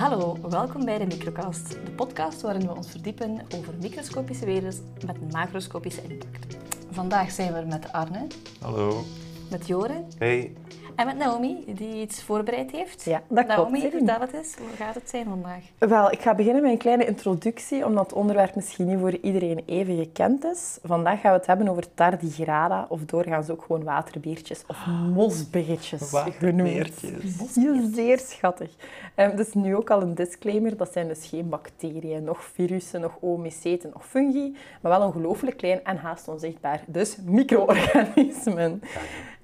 Hallo, welkom bij de Microcast, de podcast waarin we ons verdiepen over microscopische werelden met macroscopische impact. Vandaag zijn we er met Arne, Hallo. Met Joren Hey. en met Naomi, die iets voorbereid heeft. Ja, dat Naomi, klopt. vertel het eens, hoe gaat het zijn vandaag? Wel, ik ga beginnen met een kleine introductie, omdat het onderwerp misschien niet voor iedereen even gekend is. Vandaag gaan we het hebben over tardigrada, of doorgaans ook gewoon waterbeertjes of mosbiggetjes genoemd. Waterbeertjes. Zeer schattig. Um, dus nu ook al een disclaimer, dat zijn dus geen bacteriën, nog virussen, nog oomyceten, nog fungi, maar wel ongelooflijk klein en haast onzichtbaar. Dus micro-organismen.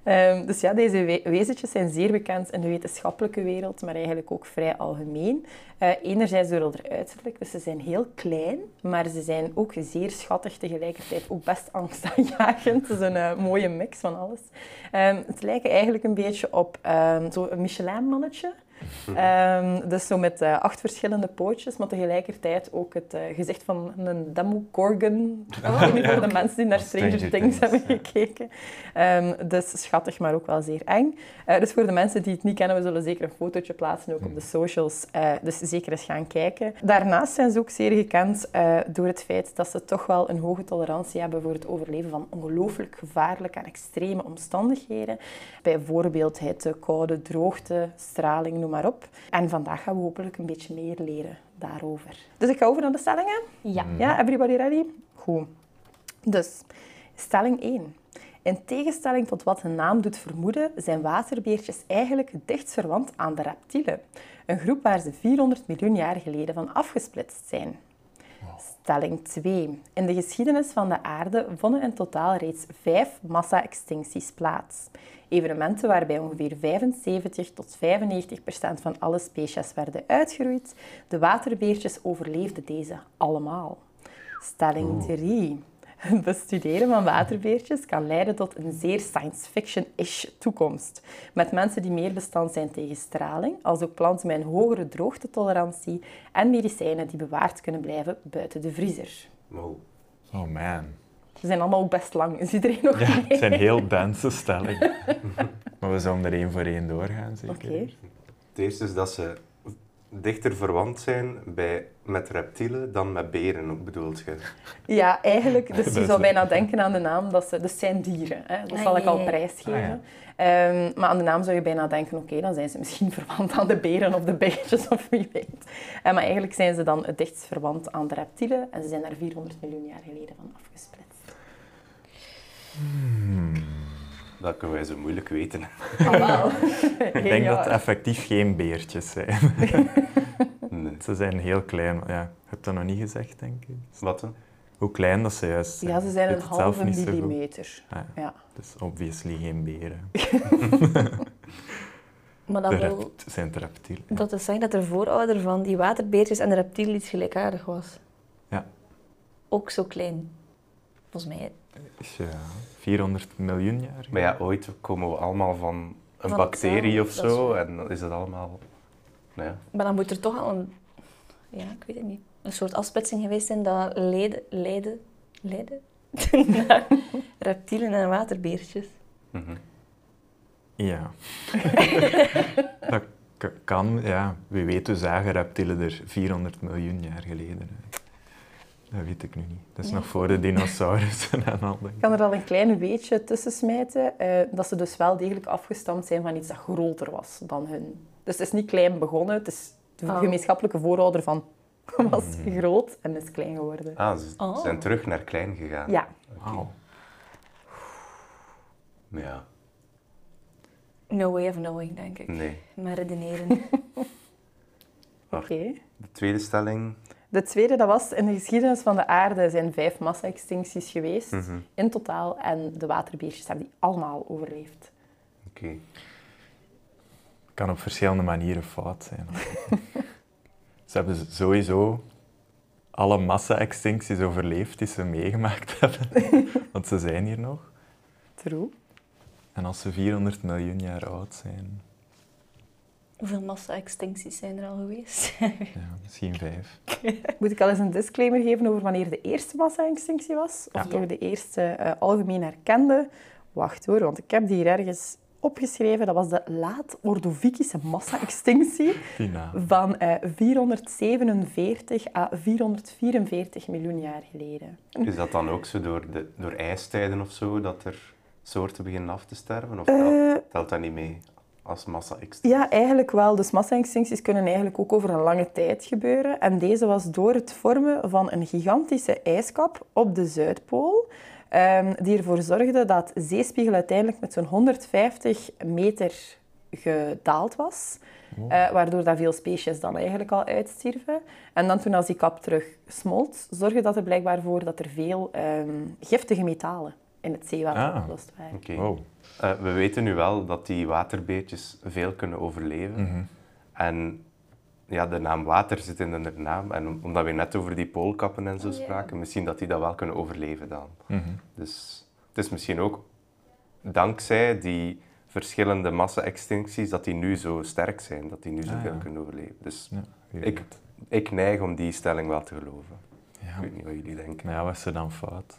Um, dus ja, deze we wezentjes zijn zeer bekend in de wetenschappelijke wereld, maar eigenlijk ook vrij algemeen. Uh, enerzijds door hun uiterlijk, dus ze zijn heel klein, maar ze zijn ook zeer schattig, tegelijkertijd ook best angstaanjagend. Het is een uh, mooie mix van alles. Um, het lijken eigenlijk een beetje op um, zo'n Michelin-mannetje. Um, dus zo met uh, acht verschillende pootjes, maar tegelijkertijd ook het uh, gezicht van een Demogorgon. Oh, weet niet voor de mensen die naar Stranger, Stranger Things, hebben ja. gekeken. Um, dus schattig, maar ook wel zeer eng. Uh, dus voor de mensen die het niet kennen, we zullen zeker een fotootje plaatsen, ook op de socials. dus zeker eens gaan kijken. Daarnaast zijn ze ook zeer gekend door het feit dat ze toch wel een hoge tolerantie hebben voor het overleven van ongelooflijk gevaarlijke en extreme omstandigheden. Bijvoorbeeld hitte, koude, droogte, straling, noem maar op. En vandaag gaan we hopelijk een beetje meer leren daarover. Dus ik ga over naar de stellingen. Ja. Ja, everybody ready? Goed. Dus, stelling 1. In tegenstelling tot wat hun naam doet vermoeden, zijn waterbeertjes eigenlijk dicht verwant aan de reptielen. Een groep waar ze 400 miljoen jaar geleden van afgesplitst zijn. Stelling 2. In de geschiedenis van de aarde vonden in totaal reeds vijf massa-extincties plaats. Evenementen waarbij ongeveer 75 tot 95 procent van alle species werden uitgeroeid. De waterbeertjes overleefden deze allemaal. Stelling 3. Het bestuderen van waterbeertjes kan leiden tot een zeer science fiction-ish toekomst. Met mensen die meer bestand zijn tegen straling, als ook planten met een hogere droogtetolerantie en medicijnen die bewaard kunnen blijven buiten de vriezer. Wow. Oh man. Ze zijn allemaal ook best lang. Is iedereen nog Ja, mee? het zijn heel dense stellingen. maar we zullen er één voor één doorgaan, zeker? Oké. Het eerste is dat ze dichter verwant zijn bij, met reptielen dan met beren, ook bedoelt je? Ja, eigenlijk. Dus je zou bijna denken aan de naam. Dat ze, dus het zijn dieren. Hè? Dat Ah, zal ik ja, al prijsgeven. Ah, ja. Ehm, maar aan de naam zou je bijna denken, oké, dan zijn ze misschien verwant aan de beren of de beestjes of wie weet. Eh, maar eigenlijk zijn ze dan het dichtst verwant aan de reptielen. En ze zijn daar 400 miljoen jaar geleden van afgesplitst. Dat kunnen wij zo moeilijk weten. Oh, wauw. Ik denk dat het effectief geen beertjes zijn. Nee. ze zijn heel klein. Ja, ik heb dat nog niet gezegd, denk ik. Wat dan? Hoe klein dat ze juist zijn. Ja, ze zijn een halve millimeter. Ah, ja. Ja. Dus obviously geen beren. Maar dat wil zijn het reptielen. Ja. dat is zeggen dat de voorouder van die waterbeertjes en de reptielen iets gelijkaardig was. Ja. Ook zo klein. Volgens mij. Ja, 400 miljoen jaar. Maar ja, ooit komen we allemaal van een Van bacterie of zo is en dan is dat allemaal... Nou ja. Maar dan moet er toch al een... Ja, ik weet het niet. Een soort afsplitsing geweest zijn dat leidde... Leidde? Leidde? naar reptielen en waterbeertjes. Mhm. Ja. dat k- kan, ja. Wie weet, hoe zagen reptielen er 400 miljoen jaar geleden. Dat weet ik nu niet. Dat is nog voor de dinosaurussen en al. Ik kan er al een klein weetje tussen smijten, eh, dat ze dus wel degelijk afgestamd zijn van iets dat groter was dan hun. Dus het is niet klein begonnen, het is de Oh. gemeenschappelijke voorouder van was groot en is klein geworden. Ah, ze Oh. zijn terug naar klein gegaan. Ja, Wauw. Ja, No way of knowing, denk ik. nee. Maar redeneren. oké. De tweede stelling. De tweede, dat was in de geschiedenis van de aarde zijn vijf massa-extincties geweest Mhm. in totaal. En de waterbeertjes hebben die allemaal overleefd. Oké. kan op verschillende manieren fout zijn. ze hebben sowieso alle massa-extincties overleefd die ze meegemaakt hebben. Want ze zijn hier nog. True. En als ze 400 miljoen jaar oud zijn, Hoeveel massa-extincties zijn er al geweest? ja, misschien vijf. Moet ik al eens een disclaimer geven over wanneer de eerste massa-extinctie was? Of Ja. toch de eerste eh, algemeen erkende? Wacht hoor, want ik heb die hier ergens opgeschreven. Dat was de laat-Ordovikische massa-extinctie van eh, 447 à 444 miljoen jaar geleden. Is dat dan ook zo door, de, door ijstijden of zo, dat er soorten beginnen af te sterven? Of Eh, telt dat niet mee als massa-extinctie? Ja, eigenlijk wel. Dus massa-extincties kunnen eigenlijk ook over een lange tijd gebeuren. En deze was door het vormen van een gigantische ijskap op de Zuidpool, ehm, die ervoor zorgde dat de zeespiegel uiteindelijk met zo'n 150 meter gedaald was. eh, waardoor dat veel species dan eigenlijk al uitstierven. En dan toen als die kap terug smolt, zorgde dat er blijkbaar voor dat er veel ehm, giftige metalen in het zeewater Ah. opgelost waren. Oké. Wow. Eh, we weten nu wel dat die waterbeertjes veel kunnen overleven. Mhm. En ja, de naam water zit in de naam. En om- omdat we net over die poolkappen en zo Oh, spraken, misschien dat die dat wel kunnen overleven dan. Mhm. Dus het is misschien ook dankzij die verschillende massa-extincties dat die nu zo sterk zijn, dat die nu Ah, zoveel ja. kunnen overleven. Dus Ja, Ik- ik neig om die stelling wel te geloven. Ik weet niet wat jullie denken. Ja, was ze dan fout?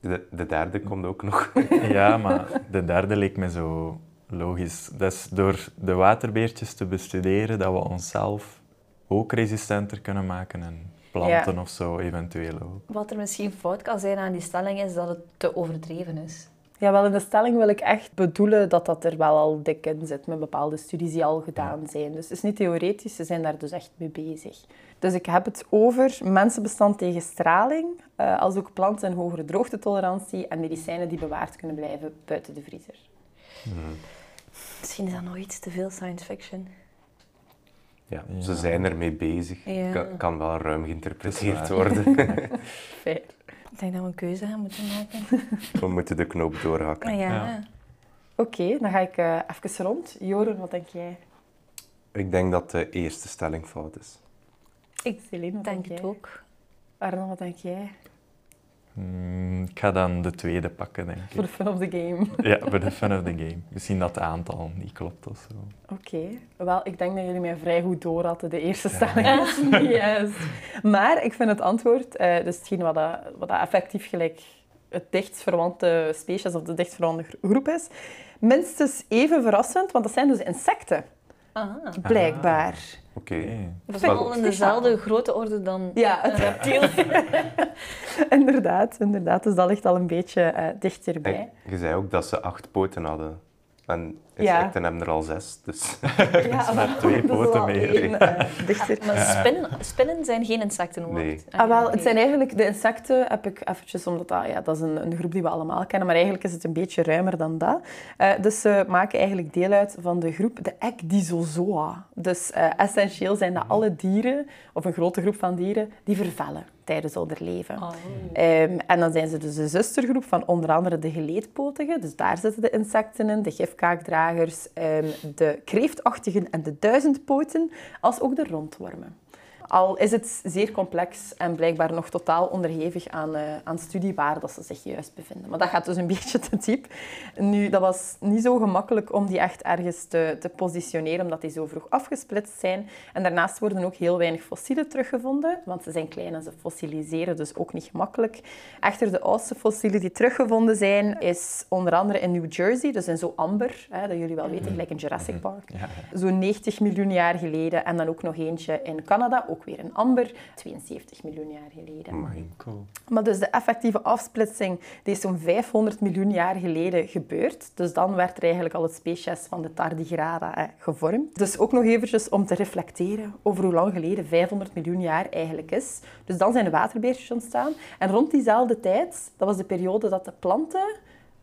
De, de derde komt ook nog. Ja, maar de derde leek me zo logisch. Dat is door de waterbeertjes te bestuderen dat we onszelf ook resistenter kunnen maken en planten of zo eventueel ook. Wat er misschien fout kan zijn aan die stelling is dat het te overdreven is. Ja, wel in de stelling wil ik echt bedoelen dat dat er wel al dik in zit met bepaalde studies die al gedaan zijn. Dus het is niet theoretisch, ze zijn daar dus echt mee bezig. Dus ik heb het over mensenbestand tegen straling, eh, als ook planten en hogere droogtetolerantie en medicijnen die bewaard kunnen blijven buiten de vriezer. Misschien is dat nog iets te veel science fiction. Ja, Ja. ze zijn ermee bezig. Ja. Kan, kan wel ruim geïnterpreteerd worden. Fair. Ik denk dat we een keuze gaan moeten maken. We moeten de knoop doorhakken. Ah, ja. Ja. Oké, dan ga ik eh, even rond. Joren, wat denk jij? Ik denk dat de eerste stelling fout is. Ik Celine, wat denk jij? het ook. Arno, wat denk jij? Hmm, ik ga dan de tweede pakken, denk Voor ik. de fun of the game. Ja, voor de fun of the game. Misschien dat het aantal niet klopt of zo. Oké, wel, ik denk dat jullie mij vrij goed door hadden. De eerste stelling juist. Maar ik vind het antwoord, eh, dus hetgeen wat, dat, wat dat effectief gelijk het dichtst verwante species of de dichtst verwante gro- groep is, minstens even verrassend, want dat zijn dus insecten, Aha. blijkbaar. Oké. Dat is in dezelfde grootte orde dan Ja, het- reptiel. inderdaad, inderdaad. Dus dat ligt al een beetje eh, dichterbij. En je zei ook dat ze acht poten hadden. En. Insecten hebben er al zes, dus... Ja, met twee poten al meer. één, eh, dichter. Maar spinnen, spinnen zijn geen insecten, hoor. Nee. Ah, wel, het zijn eigenlijk de insecten, heb ik eventjes, omdat dat, ja, dat is een, een groep die we allemaal kennen, maar eigenlijk is het een beetje ruimer dan dat. Eh, dus ze maken eigenlijk deel uit van de groep de Ecdysozoa. Dus eh, essentieel zijn dat alle dieren, of een grote groep van dieren, die vervellen tijdens hun leven. Oh. Ehm, en dan zijn ze dus de zustergroep van onder andere de geleedpotigen. Dus daar zitten de insecten in, de gifkaakdragers, ehm, de kreeftachtigen en de duizendpoten, als ook de rondwormen. Al is het zeer complex en blijkbaar nog totaal onderhevig aan, eh, aan studie waar dat ze zich juist bevinden. Maar dat gaat dus een beetje te diep. Nu, dat was niet zo gemakkelijk om die echt ergens te, te positioneren, omdat die zo vroeg afgesplitst zijn. En daarnaast worden ook heel weinig fossielen teruggevonden, want ze zijn klein en ze fossiliseren, dus ook niet gemakkelijk. Echter, de oudste fossielen die teruggevonden zijn, is onder andere in New Jersey, dus in zo amber, hè, dat jullie wel weten, gelijk in Jurassic Park Ja, ja. zo'n 90 miljoen jaar geleden. En dan ook nog eentje in Canada, ook weer in amber, 72 miljoen jaar geleden. Cool. Maar dus de effectieve afsplitsing die is zo'n 500 miljoen jaar geleden gebeurd. Dus dan werd er eigenlijk al het species van de tardigrada eh, gevormd. Dus ook nog eventjes om te reflecteren over hoe lang geleden 500 miljoen jaar eigenlijk is. Dus dan zijn de waterbeertjes ontstaan. En rond diezelfde tijd, dat was de periode dat de planten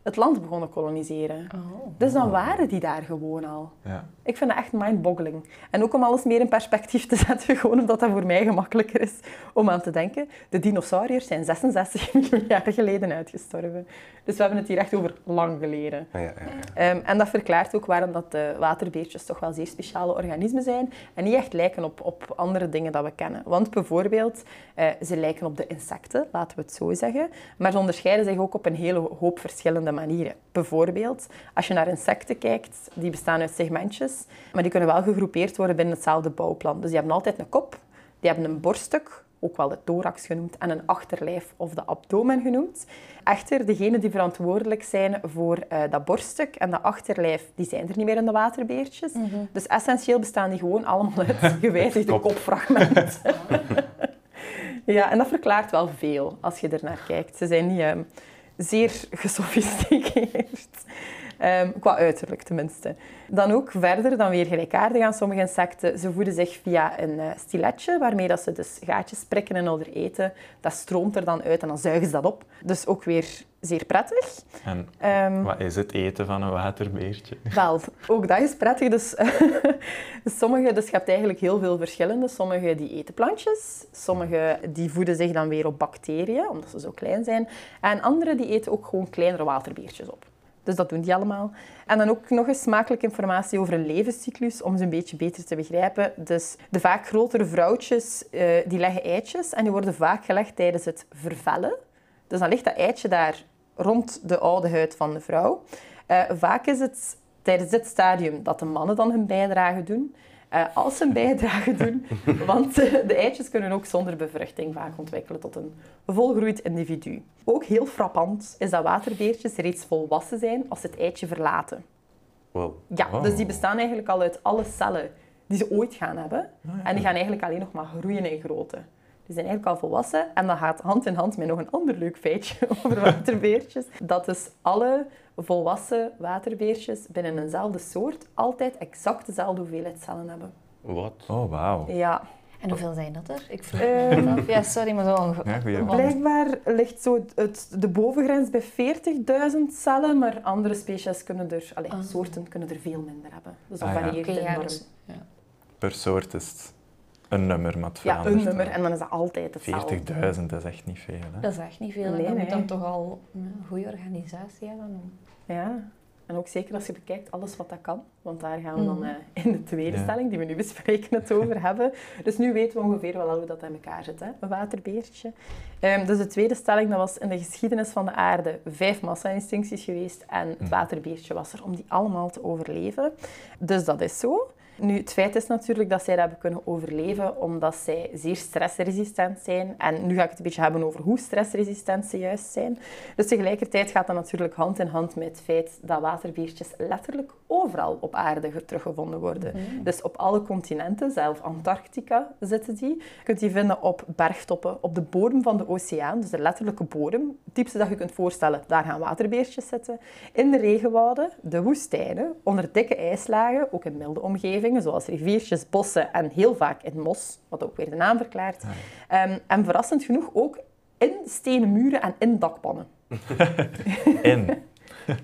het land begonnen koloniseren. Oh. Dus dan waren die daar gewoon al. Ja. Ik vind dat echt mindboggling. En ook om alles meer in perspectief te zetten, gewoon omdat dat voor mij gemakkelijker is om aan te denken. De dinosauriërs zijn 66 miljoen jaar geleden uitgestorven. Dus we hebben het hier echt over lang geleden. Ah, ja, ja, ja. Ehm, en dat verklaart ook waarom dat de waterbeertjes toch wel zeer speciale organismen zijn en niet echt lijken op, op andere dingen dat we kennen. Want bijvoorbeeld, eh, ze lijken op de insecten, laten we het zo zeggen, maar ze onderscheiden zich ook op een hele hoop verschillende manieren. Bijvoorbeeld, als je naar insecten kijkt, die bestaan uit segmentjes, maar die kunnen wel gegroepeerd worden binnen hetzelfde bouwplan. Dus die hebben altijd een kop, die hebben een borststuk, ook wel de thorax genoemd, en een achterlijf of de abdomen genoemd. Echter, degenen die verantwoordelijk zijn voor eh, dat borststuk en dat achterlijf, die zijn er niet meer in de waterbeertjes. Dus essentieel bestaan die gewoon allemaal uit gewijzigde Kop. kopfragmenten. ja, en dat verklaart wel veel als je er naar kijkt. Ze zijn niet ehm, zeer gesofisticeerd. Ehm, qua uiterlijk tenminste. Dan ook verder, dan weer gelijkaardig aan sommige insecten. Ze voeden zich via een eh, stiletje, waarmee dat ze dus gaatjes prikken in onder eten. Dat stroomt er dan uit en dan zuigen ze dat op. Dus ook weer zeer prettig. En Ehm, wat is het eten van een waterbeertje? wel, ook dat is prettig. Dus, sommige, dus je hebt eigenlijk heel veel verschillende. Sommige die eten plantjes, sommige die voeden zich dan weer op bacteriën, omdat ze zo klein zijn. En andere die eten ook gewoon kleinere waterbeertjes op. Dus dat doen die allemaal. En dan ook nog eens smakelijke informatie over een levenscyclus, om ze een beetje beter te begrijpen. Dus de vaak grotere vrouwtjes, eh, die leggen eitjes en die worden vaak gelegd tijdens het vervellen. Dus dan ligt dat eitje daar rond de oude huid van de vrouw. Eh, vaak is het tijdens dit stadium dat de mannen dan hun bijdrage doen. Eh, als ze een bijdrage doen, want eh, de eitjes kunnen ook zonder bevruchting vaak ontwikkelen tot een volgroeid individu. Ook heel frappant is dat waterbeertjes reeds volwassen zijn als ze het eitje verlaten. Wow. Ja, Wow. dus die bestaan eigenlijk al uit alle cellen die ze ooit gaan hebben. En die gaan eigenlijk alleen nog maar groeien in grootte. Die zijn eigenlijk al volwassen. En dat gaat hand in hand met nog een ander leuk feitje over waterbeertjes. Dat dus alle volwassen waterbeertjes binnen eenzelfde soort altijd exact dezelfde hoeveelheid cellen hebben. Wat? Oh, wauw. Ja, En hoeveel zijn dat er? Ik vroeg Ehm, me af. Ja, sorry, maar zo onge- Ja, goeie want- Blijkbaar ligt zo het, de bovengrens bij 40.000 cellen, maar andere species kunnen er, allee, Ah. soorten kunnen er veel minder hebben. Dus dat Ah, ja. varieert ja, enorm. dus- ja. Per soort is het een nummer, maar het Ja, een nummer en dan is dat altijd hetzelfde. 40.000, dat is echt niet veel. Hè? Dat is echt niet veel. Nee, en dat nee. moet dan toch al een goede organisatie hebben. om- Ja, en ook zeker als je bekijkt alles wat dat kan. Want daar gaan we dan Mhm. eh, in de tweede Ja. stelling, die we nu bespreken, het over hebben. Dus nu weten we ongeveer wel hoe dat in elkaar zit, hè? een waterbeertje. Ehm, dus de tweede stelling, dat was in de geschiedenis van de aarde vijf massa-instincties geweest. En het Mhm. waterbeertje was er om die allemaal te overleven. Dus dat is zo. Nu, het feit is natuurlijk dat zij dat hebben kunnen overleven omdat zij zeer stressresistent zijn. En nu ga ik het een beetje hebben over hoe stressresistent ze juist zijn. Dus tegelijkertijd gaat dat natuurlijk hand in hand met het feit dat waterbeertjes letterlijk overal op aarde ge- teruggevonden worden. Dus op alle continenten, zelfs Antarctica zitten die. Je kunt die vinden op bergtoppen, op de bodem van de oceaan, dus de letterlijke bodem. Het diepste dat je kunt voorstellen, daar gaan waterbeertjes zitten. In de regenwouden, de woestijnen, onder dikke ijslagen, ook in milde omgevingen, zoals riviertjes, bossen en heel vaak in mos, wat ook weer de naam verklaart. Ehm, en verrassend genoeg ook in stenen muren en in dakpannen. En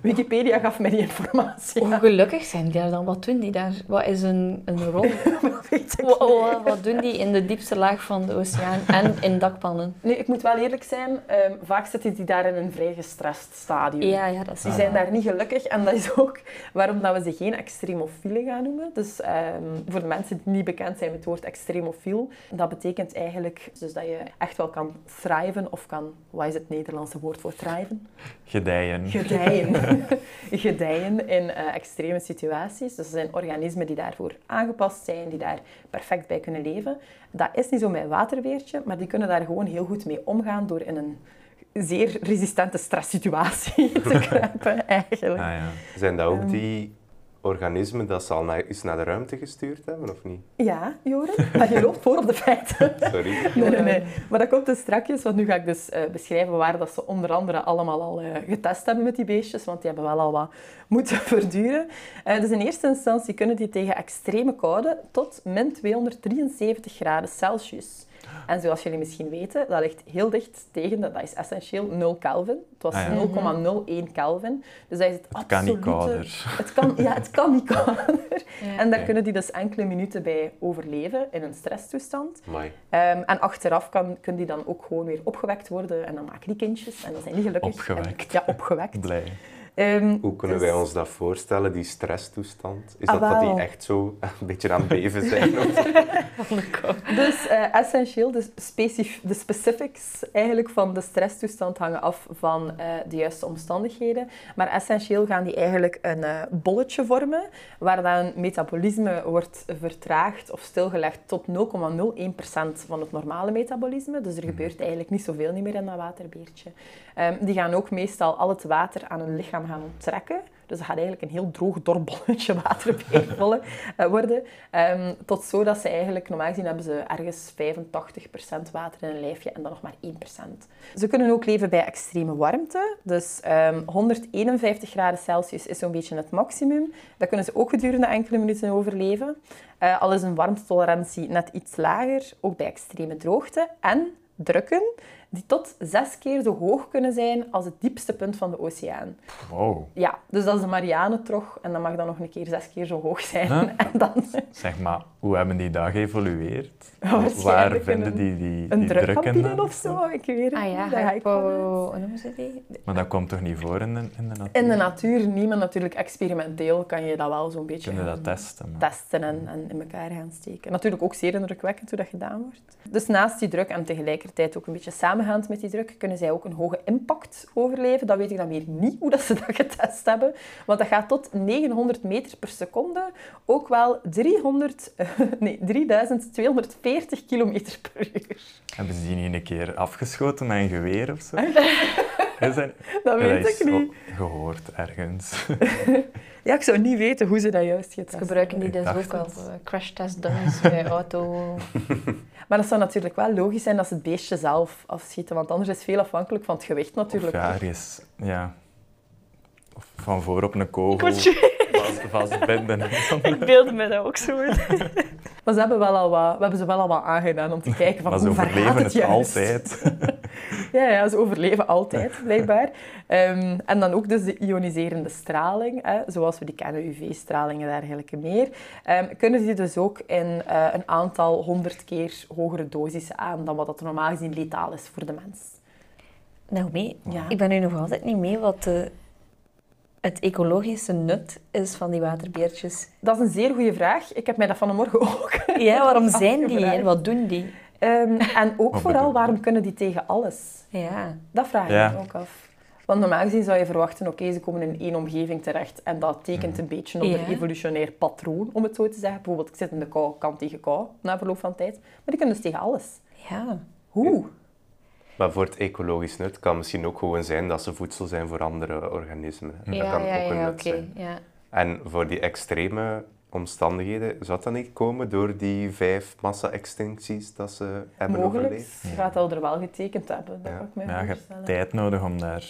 Wikipedia gaf mij die informatie. Hoe gelukkig zijn die daar dan? Wat doen die daar? Wat is een, een rol? Dat weet ik Wa- wa- wat doen die in de diepste laag van de oceaan en in dakpannen? Nu, ik moet wel eerlijk zijn, ehm, vaak zitten die daar in een vrij gestrest stadium. Ja, ja, dat is Die zijn daar niet gelukkig en dat is ook waarom dat we ze geen extremofielen gaan noemen. Dus ehm, voor de mensen die niet bekend zijn met het woord extremofiel, dat betekent eigenlijk dus dat je echt wel kan thriven of kan, wat is het Nederlandse woord voor thriven? gedijen. Gedijen. Gedijen in eh, extreme situaties. Dus er zijn organismen die daarvoor aangepast zijn, die daar perfect bij kunnen leven. Dat is niet zo met een waterbeertje, maar die kunnen daar gewoon heel goed mee omgaan door in een zeer resistente stresssituatie te kruipen, eigenlijk. Ah, ja. Zijn dat ook Ehm. die organismen dat ze al naar, eens naar de ruimte gestuurd hebben, of niet? Ja, Joren, maar je loopt voor op de feiten. Sorry. Nee, nee, nee. Maar dat komt dus strakjes, want nu ga ik dus eh, beschrijven waar dat ze onder andere allemaal al eh, getest hebben met die beestjes, want die hebben wel al wat moeten verduren. Eh, dus in eerste instantie kunnen die tegen extreme koude tot min 273 graden Celsius. En zoals jullie misschien weten, dat ligt heel dicht tegen, de- dat is essentieel 0 Kelvin. Het was Ah, ja. 0,01 Kelvin. Dus dat is het Het kan niet absolute- kouder. Het kan, ja, het kan niet kouder. Ja. En daar kunnen die dus enkele minuten bij overleven in een stresstoestand. Ehm, en achteraf kan, kunnen die dan ook gewoon weer opgewekt worden en dan maken die kindjes en dan zijn die gelukkig. Opgewekt. En- ja, opgewekt. Blij. Ehm, Hoe kunnen dus- wij ons dat voorstellen, die stresstoestand? Is Ah, dat dat die echt zo een beetje aan het beven zijn? Dus eh, essentieel, de, specif- de specifics eigenlijk van de stresstoestand hangen af van eh, de juiste omstandigheden. Maar essentieel gaan die eigenlijk een eh, bolletje vormen, waar dan metabolisme wordt vertraagd of stilgelegd tot 0,01% van het normale metabolisme. Dus er gebeurt eigenlijk niet zoveel niet meer in dat waterbeertje. Ehm, die gaan ook meestal al het water aan hun lichaam gaan onttrekken. Dus dat gaat eigenlijk een heel droog dorbolletje worden, eh, worden. Ehm, tot zo dat ze eigenlijk, normaal gezien hebben ze ergens 85% water in een lijfje en dan nog maar 1%. Ze kunnen ook leven bij extreme warmte. Dus ehm, 151 graden Celsius is zo'n beetje het maximum. Dat kunnen ze ook gedurende enkele minuten overleven. Eh, al is een warmtetolerantie net iets lager, ook bij extreme droogte. En drukken die tot zes keer zo hoog kunnen zijn als het diepste punt van de oceaan. Wow. Ja, dus dat is de Marianentrog en dat mag dan nog een keer zes keer zo hoog zijn. Huh? En dan Zeg maar, hoe hebben die dag geëvolueerd? Waar in vinden een- die die, een die drukken drukcabine dan? of zo, ik weet het Ah niet. ja, daar hypo... Hoe noemen ze die? Maar dat komt toch niet voor in de, in de natuur? In de natuur niet, maar natuurlijk experimenteel kan je dat wel zo'n beetje Kunnen dat testen? maar- testen en, en in elkaar gaan steken. Natuurlijk ook zeer indrukwekkend hoe dat gedaan wordt. Dus naast die druk en tegelijkertijd ook een beetje samengaand met die druk, kunnen zij ook een hoge impact overleven. Dat weet ik dan weer niet hoe dat ze dat getest hebben. Want dat gaat tot 900 meter per seconde. Ook wel 300, eh, nee, 3240 kilometer per uur. Hebben ze die niet een keer afgeschoten met een geweer of zo? Is dat, weet is ik niet. gehoord ergens. Ja, ik zou niet weten hoe ze dat juist getest Ze gebruiken die dus ook als het. eh, crashtest dummies bij auto. Maar dat zou natuurlijk wel logisch zijn als ze het beestje zelf afschieten, want anders is het veel afhankelijk van het gewicht Of natuurlijk. ja, er is... Ja. Of van voor op een kogel. Ik vastbinden. Ik beelde me dat ook zo. Maar ze hebben, wel al wat, we hebben ze wel al wat aangedaan om te kijken van Maar ze hoe ver gaat overleven het altijd. Ja, ja, ze overleven altijd, blijkbaar. Ehm, en dan ook dus de ioniserende straling, hè, zoals we die kennen, UV-straling en dergelijke meer. Ehm, kunnen ze die dus ook in eh, een aantal honderd keer hogere dosissen aan dan wat dat normaal gezien letaal is voor de mens. Nou, mee. Ja. Ik ben nu nog altijd niet mee wat de, het ecologische nut is van die waterbeertjes. Dat is een zeer goede vraag. Ik heb mij dat vanmorgen ook Ja, waarom zijn die en wat doen die? Ehm, en ook vooral, waarom kunnen die tegen alles? Ja. Dat vraag ik Ja. me ook af. Want normaal gezien zou je verwachten, oké, ze komen in één omgeving terecht en dat tekent een beetje op Ja. een evolutionair patroon, om het zo te zeggen. Bijvoorbeeld, ik zit in de kou, kan tegen kou, na verloop van tijd. Maar die kunnen dus tegen alles. Ja. Hoe? Maar voor het ecologisch nut kan misschien ook gewoon zijn dat ze voedsel zijn voor andere organismen. Dat Ja, kan ja, ook een ja, nut oké. zijn. Ja. En voor die extreme omstandigheden, zou dat niet komen door die vijf massa-extincties dat ze hebben Mogelijk overleefd? gaat dat er wel getekend hebben, dat Ja. kan ik me Maar ja, je hebt tijd nodig om daar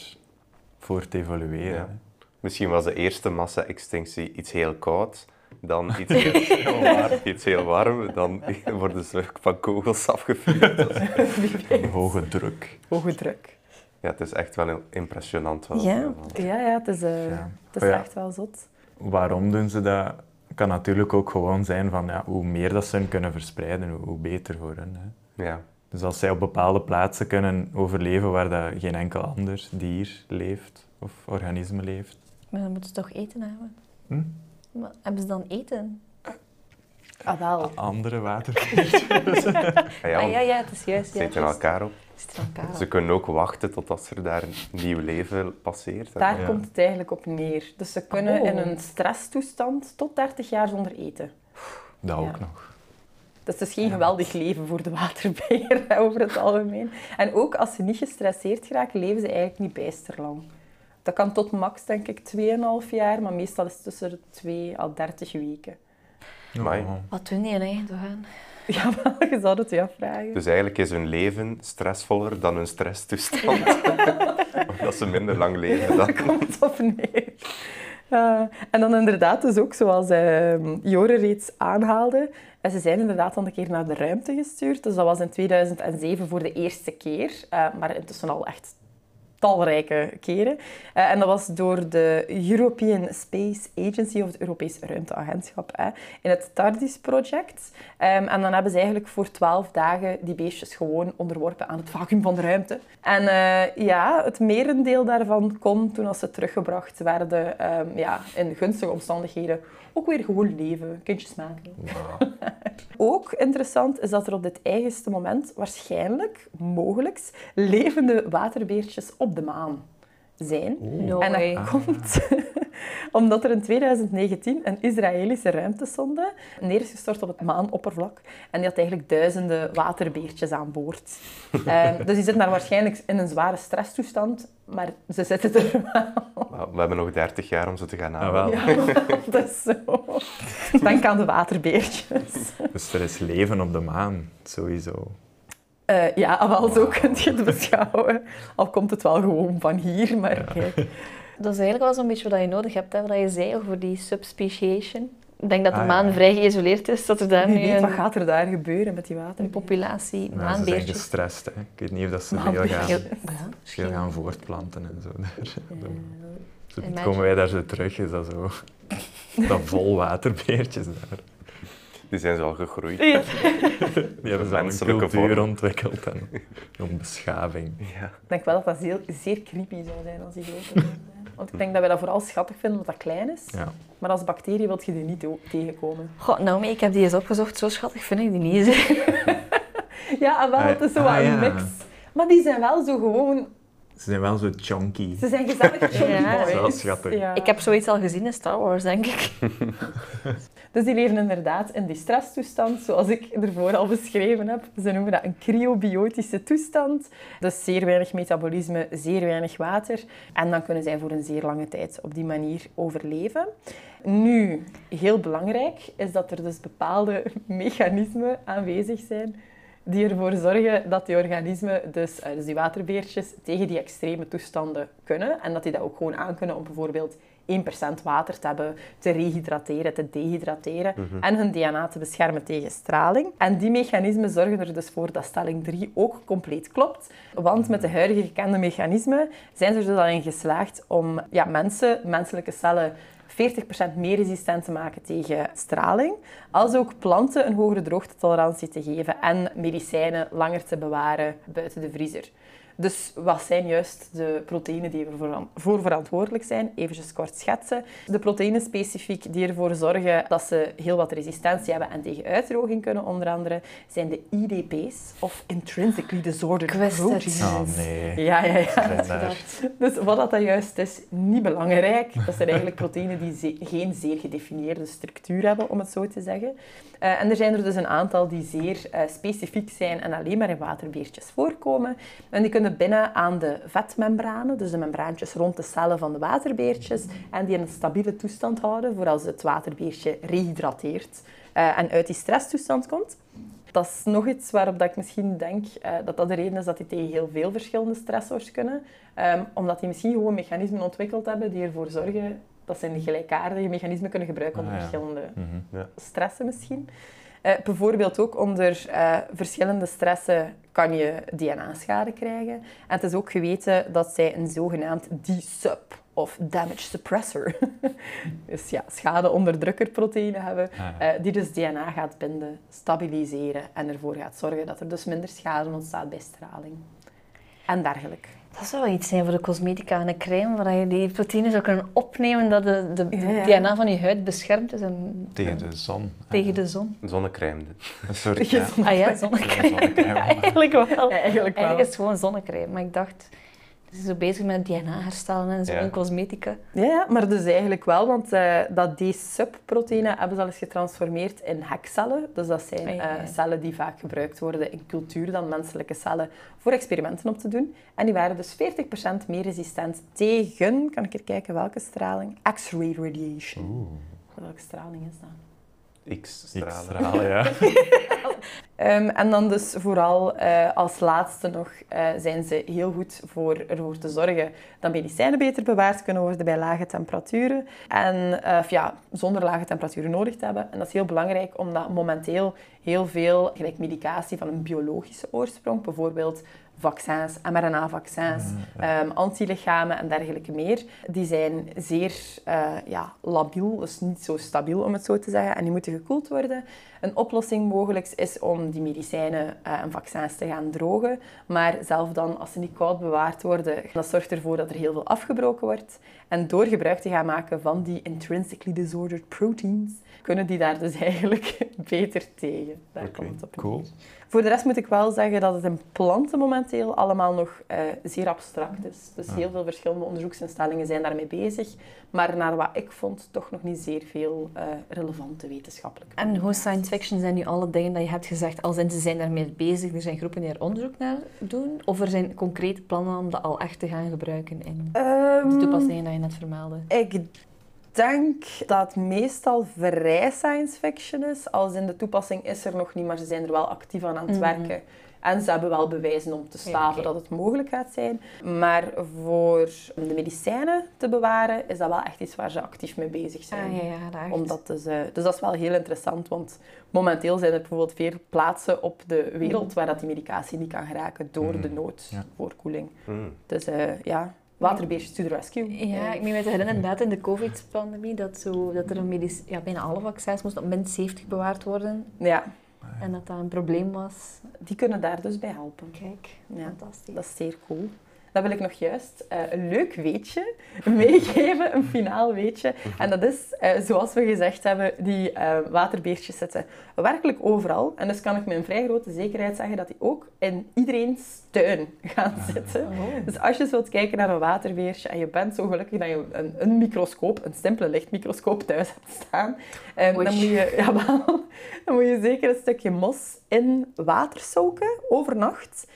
voor te evolueren. Misschien was de eerste massa-extinctie iets heel koud, dan iets heel, warm, iets heel warm, dan worden ze van kogels afgevuurd. Hoge druk. Hoge druk. Ja, het is echt wel heel impressionant. Wat Ja. Ja, ja, het is, eh, Ja. het is Oh ja. echt wel zot. Waarom doen ze dat? kan natuurlijk ook gewoon zijn van ja, hoe meer dat ze hun kunnen verspreiden, hoe, hoe beter voor hen. Hè. Ja. Dus als zij op bepaalde plaatsen kunnen overleven waar dat geen enkel ander dier leeft of organisme leeft. Maar dan moeten ze toch eten hebben? Hm? Maar hebben ze dan eten? Ah, wel. Andere waterbeertjes. Ah ja, ah ja, ja, het is juist. Ja, zitten juist. elkaar op. Er elkaar Ze op. kunnen ook wachten totdat er daar een nieuw leven passeert. Daar Ja. komt het eigenlijk op neer. Dus ze kunnen Oh. in een stresstoestand tot 30 jaar zonder eten. Dat ook nog. Dus het is geen geweldig leven voor de waterbeer over het algemeen. En ook als ze niet gestresseerd geraken, leven ze eigenlijk niet bijster lang. Dat kan tot max, denk ik, 2,5 jaar, maar meestal is het tussen de 2 à 30 weken. Amai. Wat doen die eigenlijk toch aan? Ja, maar je zou het je afvragen. Dus eigenlijk is hun leven stressvoller dan hun stresstoestand. Omdat ze minder lang leven dan. Daar komt het op neer. Ja, en dan inderdaad, dus ook zoals uh, Jore reeds aanhaalde, en ze zijn inderdaad al een keer naar de ruimte gestuurd. Dus dat was in 2007 voor de eerste keer, eh, maar intussen al echt talrijke keren. Eh, en dat was door de European Space Agency, of het Europees Ruimteagentschap, hè, in het TARDIS project. Ehm, en dan hebben ze eigenlijk voor twaalf dagen die beestjes gewoon onderworpen aan het vacuüm van de ruimte. En eh, ja, het merendeel daarvan kon, toen als ze teruggebracht werden, ehm, ja, in gunstige omstandigheden, ook weer gewoon leven, kindjes maken. Ook interessant is dat er op dit eigenste moment waarschijnlijk, mogelijk, levende waterbeertjes op de maan zijn. No en dat way. komt omdat er in 2019 een Israëlische ruimtesonde neer is gestort op het maanoppervlak. En die had eigenlijk duizenden waterbeertjes aan boord. Ehm, dus die zitten daar waarschijnlijk in een zware stresstoestand, maar ze zitten er wel. Maar We hebben nog 30 jaar om ze te gaan Ah, halen. wel. Ja, dat is zo. Denk aan de waterbeertjes. Dus er is leven op de maan, sowieso. Eh, ja, wel, zo kun je het beschouwen. Al komt het wel gewoon van hier, maar kijk. Dat is eigenlijk wel zo'n beetje wat je nodig hebt, hè, wat je zei over die subspeciation. Ik denk dat de Ah, maan ja. vrij geïsoleerd is, dat er daar Wie nu weet, wat een, gaat er daar gebeuren met die een water? populatie Maar ze zijn gestrest. Hè. Ik weet niet of dat ze veel gaan, ja, veel misschien. gaan voortplanten en zo. Daar. Zo komen wij daar zo terug, is dat zo... Dat vol waterbeertjes daar. Die zijn zo al gegroeid. Ja. Die hebben zo een Menselijke cultuur vorm. ontwikkeld en een beschaving. Ja. Ik denk wel dat dat zeer, zeer creepy zou zijn als die groter zouden zijn. Want ik denk dat wij dat vooral schattig vinden omdat dat klein is. Ja. Maar als bacterie wil je die niet tegenkomen. God, Naomi, ik heb die eens opgezocht. Zo schattig vind ik die niet. Ja, wel, het is zo Ah, wat een ja. mix. Maar die zijn wel zo gewoon... Ze zijn wel zo chunky. Ze zijn gezellig chunky Ja. boys. Zo schattig. Ja. Ik heb zoiets al gezien in Star Wars, denk ik. Dus die leven inderdaad in die stresstoestand, zoals ik ervoor al beschreven heb. Ze noemen dat een cryobiotische toestand. Dus zeer weinig metabolisme, zeer weinig water. En dan kunnen zij voor een zeer lange tijd op die manier overleven. Nu, heel belangrijk is dat er dus bepaalde mechanismen aanwezig zijn die ervoor zorgen dat die organismen, dus, eh, dus die waterbeertjes, tegen die extreme toestanden kunnen. En dat die dat ook gewoon aankunnen om bijvoorbeeld 1% water te hebben, te rehydrateren, te dehydrateren en hun DNA te beschermen tegen straling. En die mechanismen zorgen er dus voor dat stelling 3 ook compleet klopt. Want met de huidige gekende mechanismen zijn ze er dus al in geslaagd om ja, mensen, menselijke cellen 40% meer resistent te maken tegen straling, als ook planten een hogere droogtetolerantie te geven en medicijnen langer te bewaren buiten de vriezer. Dus wat zijn juist de proteïnen die ervoor voor verantwoordelijk zijn? Even kort schetsen. De proteïnen specifiek die ervoor zorgen dat ze heel wat resistentie hebben en tegen uitdroging kunnen, onder andere, zijn de IDP's, of Intrinsically Disordered. Proteins. Oh nee. Ja, ja, ja. Dus wat dat dan juist is, niet belangrijk. Dat zijn eigenlijk proteïnen die ze- geen zeer gedefinieerde structuur hebben, om het zo te zeggen. Eh, en er zijn er dus een aantal die zeer eh, specifiek zijn en alleen maar in waterbeertjes voorkomen. En die kunnen binnen aan de vetmembranen, dus de membraantjes rond de cellen van de waterbeertjes, en die in een stabiele toestand houden voor als het waterbeertje rehydrateert eh, en uit die stresstoestand komt. Dat is nog iets waarop dat ik misschien denk eh, dat dat de reden is dat die tegen heel veel verschillende stressors kunnen. Ehm, omdat die misschien gewoon mechanismen ontwikkeld hebben die ervoor zorgen dat ze een gelijkaardige mechanismen kunnen gebruiken onder Ah, ja. verschillende Mhm. stressen misschien. Eh, bijvoorbeeld ook onder eh, verschillende stressen kan je DNA-schade krijgen. En het is ook geweten dat zij een zogenaamd D-sub of damage suppressor, dus ja, schade-onderdrukkerproteïnen hebben, Ah, ja. eh, die dus DNA gaat binden, stabiliseren en ervoor gaat zorgen dat er dus minder schade ontstaat bij straling. En dergelijke. Dat zou wel iets zijn voor de cosmetica en een crème, waar je die proteïnen zou kunnen opnemen, dat de, de Ja, ja. DNA van je huid beschermd is en, Tegen de zon. tegen de zon. Zonnecrème. Een soort Tegen ja. Ah ja, zonnecrème. eigenlijk wel. Ja, eigenlijk wel. Eigenlijk is het gewoon zonnecrème, maar ik dacht, is zo bezig met DNA herstellen en zo Ja. en cosmetica. Ja, ja, maar dus eigenlijk wel, want eh, dat D-subproteïnen hebben ze al eens getransformeerd in hekcellen. Dus dat zijn eh, cellen die vaak gebruikt worden in cultuur dan menselijke cellen voor experimenten op te doen. En die waren dus 40% meer resistent tegen, kan ik er kijken welke straling? X-ray radiation. Oeh, Welke straling is dat? X-stralen. X-stralen, ja. Ehm, en dan dus vooral eh, als laatste nog eh, zijn ze heel goed voor ervoor te zorgen dat medicijnen beter bewaard kunnen worden bij lage temperaturen. En eh, ja, zonder lage temperaturen nodig te hebben. En dat is heel belangrijk omdat momenteel heel veel gelijk medicatie van een biologische oorsprong, bijvoorbeeld vaccins, mRNA-vaccins, ehm, antilichamen en dergelijke meer, die zijn zeer uh, ja, labiel, dus niet zo stabiel om het zo te zeggen, en die moeten gekoeld worden. Een oplossing mogelijk is om die medicijnen uh, en vaccins te gaan drogen, maar zelf dan, als ze niet koud bewaard worden, dat zorgt ervoor dat er heel veel afgebroken wordt. En door gebruik te gaan maken van die intrinsically disordered proteins, kunnen die daar dus eigenlijk beter tegen. Daar okay, komt het op cool. Voor de rest moet ik wel zeggen dat het in planten momenteel allemaal nog uh, zeer abstract is. Dus heel veel verschillende onderzoeksinstellingen zijn daarmee bezig. Maar naar wat ik vond, toch nog niet zeer veel uh, relevante wetenschappelijke En hoe science fiction zijn nu alle dingen dat je hebt gezegd, als in ze zijn daarmee bezig, er zijn groepen die er onderzoek naar doen? Of er zijn concrete plannen om dat al echt te gaan gebruiken in um, de toepassingen die je net vermeldde? Ik denk dat het meestal vrij science fiction is. Als in de toepassing is er nog niet, maar ze zijn er wel actief aan aan het Mhm. werken. En ze hebben wel bewijzen om te staven dat het mogelijk gaat zijn. Maar voor de medicijnen te bewaren, is dat wel echt iets waar ze actief mee bezig zijn. Ah, ja, ja, dat echt. Om dat dus, eh, dus dat is wel heel interessant, want momenteel zijn er bijvoorbeeld veel plaatsen op de wereld waar dat die medicatie niet kan geraken door de nood Ja. voor koeling. Hmm. Dus eh, ja, waterbeestjes to the rescue. Ja, Eh, ik meen me te herinneren inderdaad in de covid-pandemie dat, zo, dat er een medisch, ja, bijna alle vaccins moesten op min 70 bewaard worden ja, en dat dat een probleem was. die kunnen daar dus bij helpen. Kijk, Ja, fantastisch. dat is zeer cool. Dan wil ik nog juist eh, een leuk weetje meegeven, een finaal weetje. En dat is, eh, zoals we gezegd hebben, die eh, waterbeertjes zitten werkelijk overal. En dus kan ik met een vrij grote zekerheid zeggen dat die ook in iedereen's tuin gaan zitten. Oh. Dus als je eens wilt kijken naar een waterbeertje en je bent zo gelukkig dat je een, een microscoop, een simpele lichtmicroscoop thuis hebt staan, dan, moet je, jawel, dan moet je zeker een stukje mos in water soken overnacht.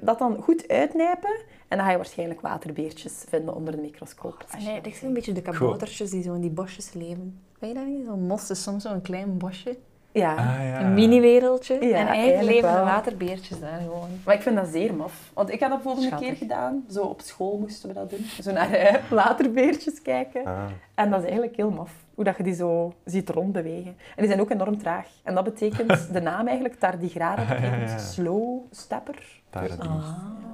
dat dan goed uitnijpen en dan ga je waarschijnlijk waterbeertjes vinden onder de microscoop. Je Nee, dat ik zie een beetje de kaboutertjes die zo in die bosjes leven. Weet je dat niet? Zo'n mos is soms zo'n klein bosje. Ja, Ah, ja. Een mini-wereldje. Ja, en eigenlijk eigenlijk leven de waterbeertjes daar gewoon. maar ik vind dat zeer maf. Want ik had dat Schattig. keer gedaan. Zo op school moesten we dat doen. Zo naar eh, waterbeertjes kijken. Ah. En dat is eigenlijk heel maf, hoe dat je die zo ziet rondbewegen. En die zijn ook enorm traag. En dat betekent, de naam eigenlijk, tardigrade, betekent Ja, ja, slow stepper. Die.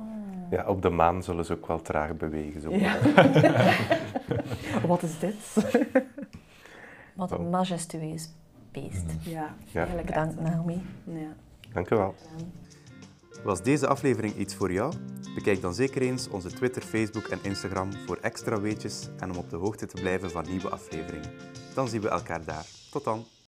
Ja, op de maan zullen ze ook wel traag bewegen. Zo. Ja. Wat is dit? Wat een majestueus beest. Ja, Ja. eigenlijk Bedankt, echt, Naomi. Ja. Dank u wel. Was deze aflevering iets voor jou? Bekijk dan zeker eens onze Twitter, Facebook en Instagram voor extra weetjes en om op de hoogte te blijven van nieuwe afleveringen. Dan zien we elkaar daar. Tot dan!